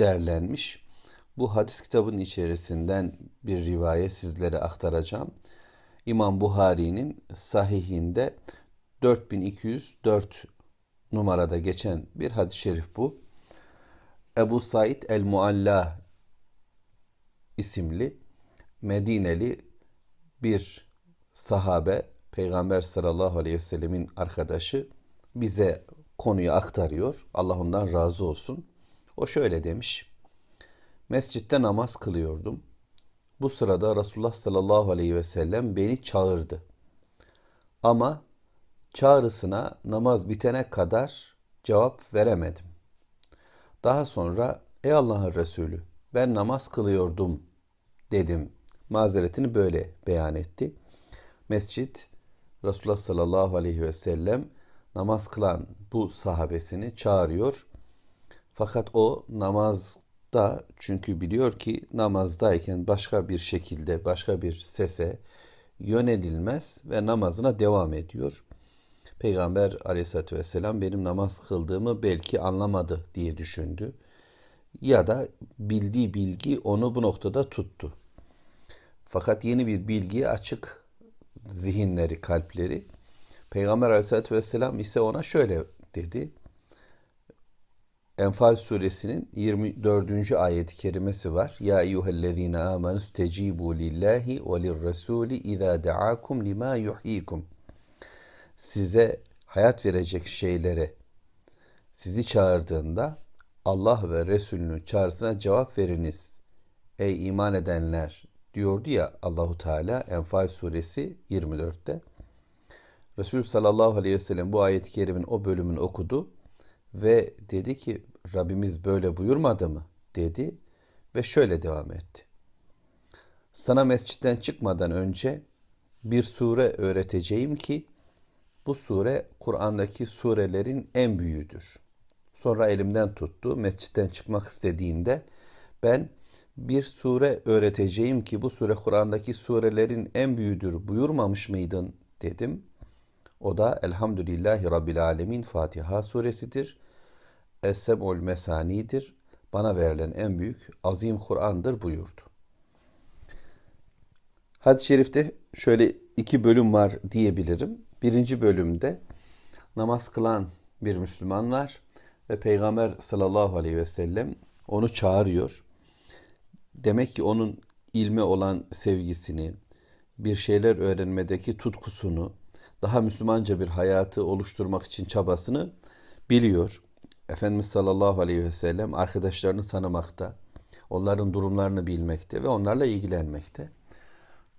derlenmiş. Bu hadis kitabının içerisinden bir rivayet sizlere aktaracağım. İmam Buhari'nin sahihinde 4204 numarada geçen bir hadis-i şerif bu. Ebu Said el-Mualla isimli Medineli bir sahabe Peygamber sallallahu aleyhi ve sellemin arkadaşı bize konuyu aktarıyor. Allah ondan razı olsun. O şöyle demiş. Mescitte namaz kılıyordum. Bu sırada Resulullah sallallahu aleyhi ve sellem beni çağırdı. Ama çağrısına namaz bitene kadar cevap veremedim. Daha sonra ey Allah'ın Resulü ben namaz kılıyordum dedim. Mazeretini böyle beyan etti. Mescit Resulullah sallallahu aleyhi ve sellem namaz kılan bu sahabesini çağırıyor. Fakat o namazda çünkü biliyor ki namazdayken başka bir şekilde başka bir sese yönelilmez ve namazına devam ediyor. Peygamber aleyhissalatü vesselam benim namaz kıldığımı belki anlamadı diye düşündü. Ya da bildiği bilgi onu bu noktada tuttu. Fakat yeni bir bilgiye açık zihinleri, kalpleri. Peygamber aleyhissalatü vesselam ise ona şöyle dedi. Enfal suresinin 24. ayeti kerimesi var. Ya eyyühellezine amenu stecibu lillahi ve lirrasuli izâ da'akum lima yuhyikum. Size hayat verecek şeylere sizi çağırdığında Allah ve Resulünün çağrısına cevap veriniz. Ey iman edenler diyordu ya Allahu Teala Enfal suresi 24'te. Resul sallallahu aleyhi ve sellem bu ayet-i kerimin o bölümünü okudu ve dedi ki Rabbimiz böyle buyurmadı mı dedi ve şöyle devam etti. Sana mescitten çıkmadan önce bir sure öğreteceğim ki bu sure Kur'an'daki surelerin en büyüğüdür. Sonra elimden tuttu. Mescitten çıkmak istediğinde ben bir sure öğreteceğim ki bu sure Kur'an'daki surelerin en büyüğüdür buyurmamış mıydın dedim. O da Elhamdülillahi Rabbil Alemin Fatiha suresidir. Es-Seb'ul Mesani'dir. Bana verilen en büyük azim Kur'an'dır buyurdu. Hadis-i şerifte şöyle iki bölüm var diyebilirim. Birinci bölümde namaz kılan bir Müslüman var ve Peygamber sallallahu aleyhi ve sellem onu çağırıyor. Demek ki onun ilme olan sevgisini, bir şeyler öğrenmedeki tutkusunu, daha Müslümanca bir hayatı oluşturmak için çabasını biliyor. Efendimiz sallallahu aleyhi ve sellem arkadaşlarını tanımakta, onların durumlarını bilmekte ve onlarla ilgilenmekte.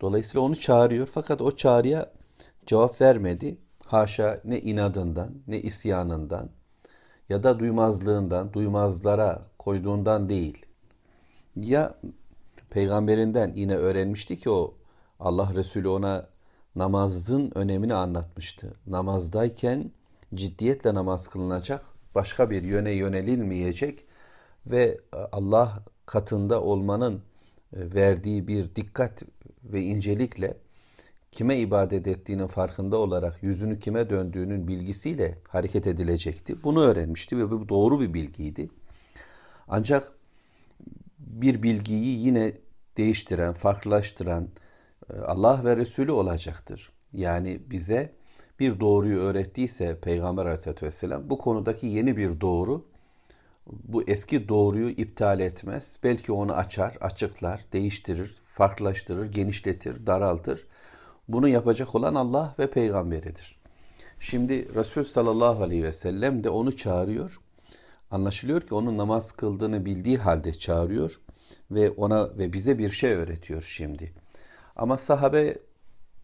Dolayısıyla onu çağırıyor fakat o çağrıya cevap vermedi. Haşa ne inadından ne isyanından ya da duymazlığından, duymazlara koyduğundan değil. Ya peygamberinden yine öğrenmişti ki o Allah Resulü ona namazın önemini anlatmıştı. Namazdayken ciddiyetle namaz kılınacak, başka bir yöne yönelilmeyecek ve Allah katında olmanın e, verdiği bir dikkat ve incelikle kime ibadet ettiğinin farkında olarak yüzünü kime döndüğünün bilgisiyle hareket edilecekti. Bunu öğrenmişti ve bu doğru bir bilgiydi. Ancak bir bilgiyi yine değiştiren, farklılaştıran e, Allah ve Resulü olacaktır. Yani bize bir doğruyu öğrettiyse Peygamber Aleyhisselatü Vesselam bu konudaki yeni bir doğru bu eski doğruyu iptal etmez. Belki onu açar, açıklar, değiştirir, farklılaştırır, genişletir, daraltır. Bunu yapacak olan Allah ve peygamberidir. Şimdi Resul sallallahu aleyhi ve sellem de onu çağırıyor. Anlaşılıyor ki onun namaz kıldığını bildiği halde çağırıyor ve ona ve bize bir şey öğretiyor şimdi. Ama sahabe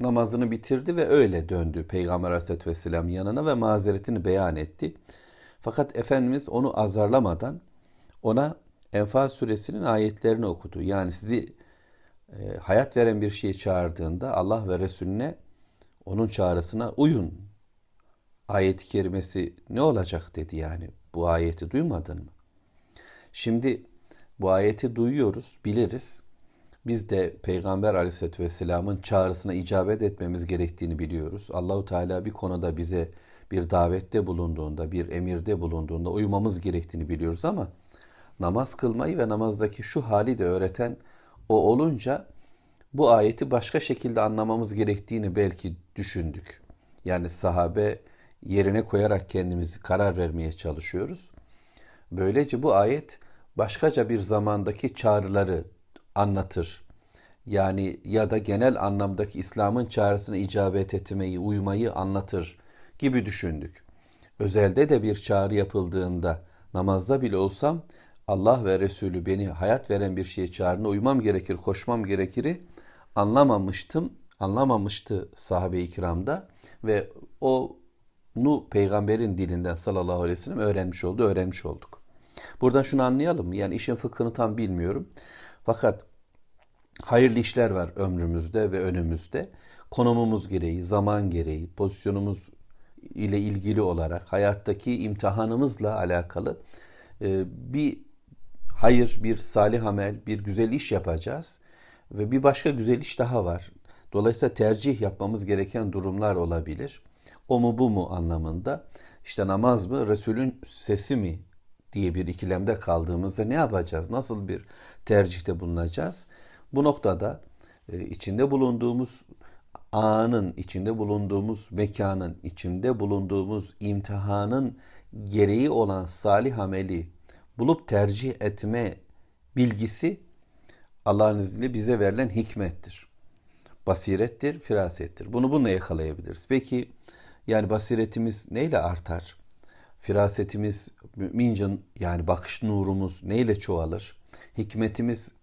namazını bitirdi ve öyle döndü Peygamber Aleyhisselatü Vesselam yanına ve mazeretini beyan etti. Fakat Efendimiz onu azarlamadan ona Enfal suresinin ayetlerini okudu. Yani sizi e, hayat veren bir şeye çağırdığında Allah ve Resulüne onun çağrısına uyun. Ayet-i kerimesi ne olacak dedi yani. Bu ayeti duymadın mı? Şimdi bu ayeti duyuyoruz, biliriz. Biz de Peygamber Aleyhisselatü Vesselam'ın çağrısına icabet etmemiz gerektiğini biliyoruz. Allahu Teala bir konuda bize bir davette bulunduğunda, bir emirde bulunduğunda uymamız gerektiğini biliyoruz ama namaz kılmayı ve namazdaki şu hali de öğreten o olunca bu ayeti başka şekilde anlamamız gerektiğini belki düşündük. Yani sahabe yerine koyarak kendimizi karar vermeye çalışıyoruz. Böylece bu ayet başkaca bir zamandaki çağrıları anlatır. Yani ya da genel anlamdaki İslam'ın çağrısına icabet etmeyi, uymayı anlatır gibi düşündük. Özelde de bir çağrı yapıldığında namazda bile olsam Allah ve Resulü beni hayat veren bir şeye çağrına uymam gerekir, koşmam gerekiri anlamamıştım, anlamamıştı sahabe-i kiramda ve o nu peygamberin dilinden sallallahu aleyhi ve sellem öğrenmiş oldu, öğrenmiş olduk. Buradan şunu anlayalım. Yani işin fıkhını tam bilmiyorum. Fakat hayırlı işler var ömrümüzde ve önümüzde. Konumumuz gereği, zaman gereği, pozisyonumuz ile ilgili olarak hayattaki imtihanımızla alakalı e, bir hayır, bir salih amel, bir güzel iş yapacağız ve bir başka güzel iş daha var. Dolayısıyla tercih yapmamız gereken durumlar olabilir. O mu bu mu anlamında. İşte namaz mı, Resulün sesi mi diye bir ikilemde kaldığımızda ne yapacağız? Nasıl bir tercihte bulunacağız? Bu noktada e, içinde bulunduğumuz anın, içinde bulunduğumuz mekanın, içinde bulunduğumuz imtihanın gereği olan salih ameli bulup tercih etme bilgisi Allah'ın izniyle bize verilen hikmettir. Basirettir, firasettir. Bunu bununla yakalayabiliriz. Peki yani basiretimiz neyle artar? Firasetimiz, mümince yani bakış nurumuz neyle çoğalır? Hikmetimiz,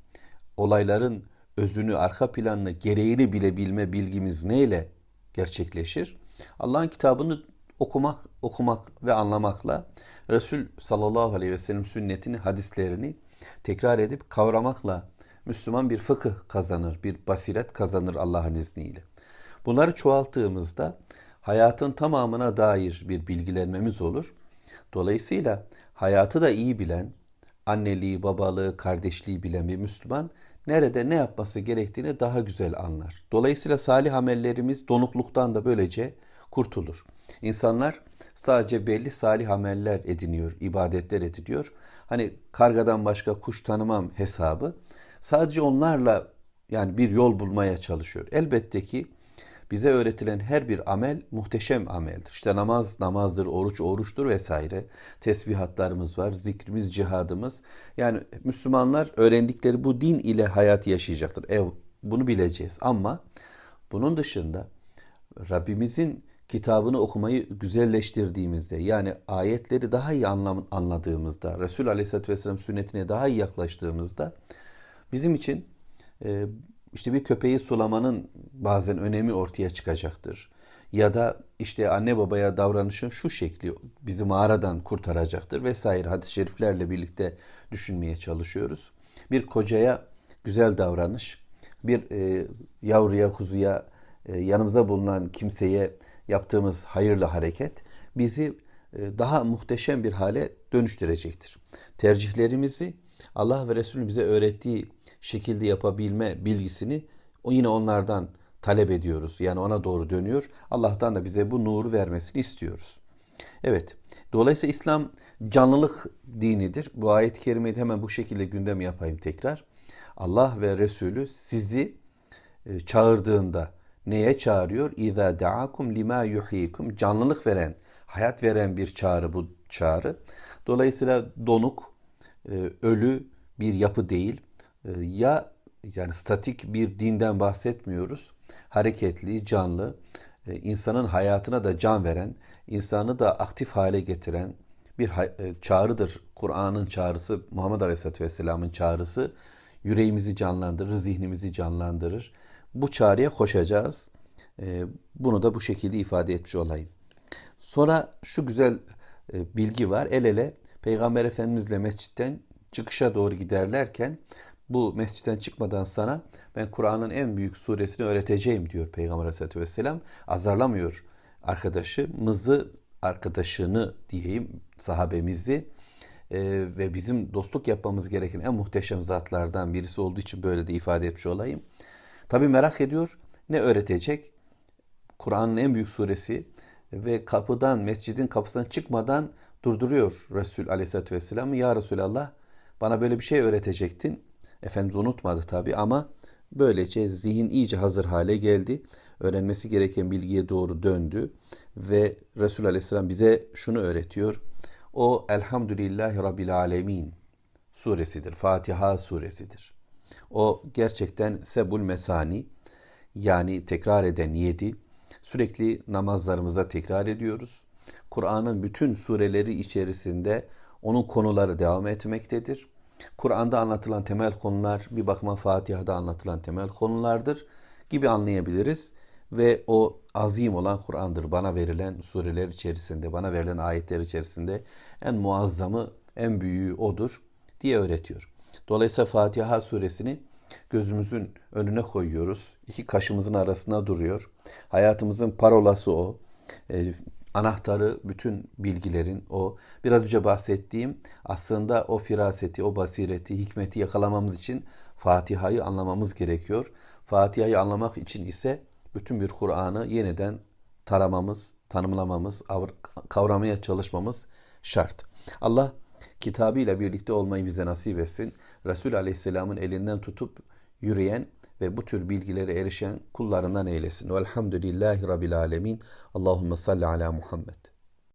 olayların özünü, arka planını, gereğini bilebilme bilgimiz neyle gerçekleşir? Allah'ın kitabını okumak, okumak ve anlamakla Resul sallallahu aleyhi ve sellem sünnetini, hadislerini tekrar edip kavramakla Müslüman bir fıkıh kazanır, bir basiret kazanır Allah'ın izniyle. Bunları çoğalttığımızda hayatın tamamına dair bir bilgilenmemiz olur. Dolayısıyla hayatı da iyi bilen, anneliği, babalığı, kardeşliği bilen bir Müslüman nerede ne yapması gerektiğini daha güzel anlar. Dolayısıyla salih amellerimiz donukluktan da böylece kurtulur. İnsanlar sadece belli salih ameller ediniyor, ibadetler ediniyor. Hani kargadan başka kuş tanımam hesabı. Sadece onlarla yani bir yol bulmaya çalışıyor. Elbette ki bize öğretilen her bir amel muhteşem ameldir. İşte namaz namazdır, oruç oruçtur vesaire. Tesbihatlarımız var, zikrimiz, cihadımız. Yani Müslümanlar öğrendikleri bu din ile hayatı yaşayacaktır. Ev bunu bileceğiz ama bunun dışında Rabbimizin kitabını okumayı güzelleştirdiğimizde yani ayetleri daha iyi anlam anladığımızda Resul Aleyhisselatü Vesselam sünnetine daha iyi yaklaştığımızda bizim için e, işte bir köpeği sulamanın bazen önemi ortaya çıkacaktır. Ya da işte anne babaya davranışın şu şekli bizi mağaradan kurtaracaktır vesaire hadis-i şeriflerle birlikte düşünmeye çalışıyoruz. Bir kocaya güzel davranış, bir e, yavruya, kuzuya, e, yanımıza bulunan kimseye yaptığımız hayırlı hareket bizi e, daha muhteşem bir hale dönüştürecektir. Tercihlerimizi Allah ve Resulü bize öğrettiği şekilde yapabilme bilgisini yine onlardan talep ediyoruz. Yani ona doğru dönüyor. Allah'tan da bize bu nuru vermesini istiyoruz. Evet. Dolayısıyla İslam canlılık dinidir. Bu ayet-i kerimeyi hemen bu şekilde gündem yapayım tekrar. Allah ve Resulü sizi e, çağırdığında neye çağırıyor? İza da'akum lima yuhyikum. Canlılık veren, hayat veren bir çağrı bu çağrı. Dolayısıyla donuk, e, ölü bir yapı değil. E, ya yani statik bir dinden bahsetmiyoruz. Hareketli, canlı, e, insanın hayatına da can veren, insanı da aktif hale getiren bir çağrıdır. Kur'an'ın çağrısı, Muhammed Aleyhisselatü Vesselam'ın çağrısı yüreğimizi canlandırır, zihnimizi canlandırır. Bu çağrıya koşacağız. Bunu da bu şekilde ifade etmiş olayım. Sonra şu güzel bilgi var. El ele Peygamber Efendimizle mescitten çıkışa doğru giderlerken bu mescitten çıkmadan sana ben Kur'an'ın en büyük suresini öğreteceğim diyor Peygamber Aleyhisselatü Vesselam. Azarlamıyor arkadaşımızı, arkadaşını diyeyim, sahabemizi e, ve bizim dostluk yapmamız gereken en muhteşem zatlardan birisi olduğu için böyle de ifade etmiş olayım. Tabi merak ediyor ne öğretecek? Kur'an'ın en büyük suresi ve kapıdan, mescidin kapısından çıkmadan durduruyor Resul Aleyhisselatü Vesselam'ı. Ya Resulallah bana böyle bir şey öğretecektin. Efendimiz unutmadı tabi ama böylece zihin iyice hazır hale geldi. Öğrenmesi gereken bilgiye doğru döndü ve Resul Aleyhisselam bize şunu öğretiyor. O Elhamdülillahi Rabbil Alemin suresidir. Fatiha suresidir. O gerçekten sebul mesani yani tekrar eden yedi. Sürekli namazlarımıza tekrar ediyoruz. Kur'an'ın bütün sureleri içerisinde onun konuları devam etmektedir. Kur'an'da anlatılan temel konular bir bakıma Fatiha'da anlatılan temel konulardır gibi anlayabiliriz. Ve o azim olan Kur'an'dır. Bana verilen sureler içerisinde, bana verilen ayetler içerisinde en muazzamı, en büyüğü odur diye öğretiyor. Dolayısıyla Fatiha suresini gözümüzün önüne koyuyoruz. İki kaşımızın arasına duruyor. Hayatımızın parolası o. E, anahtarı bütün bilgilerin o. Biraz önce bahsettiğim aslında o firaseti, o basireti, hikmeti yakalamamız için Fatiha'yı anlamamız gerekiyor. Fatiha'yı anlamak için ise bütün bir Kur'an'ı yeniden taramamız, tanımlamamız, kavramaya çalışmamız şart. Allah kitabıyla birlikte olmayı bize nasip etsin. Resul Aleyhisselam'ın elinden tutup yürüyen ve bu tür bilgilere erişen kullarından eylesin. Velhamdülillahi Rabbil Alemin. Allahümme salli ala Muhammed.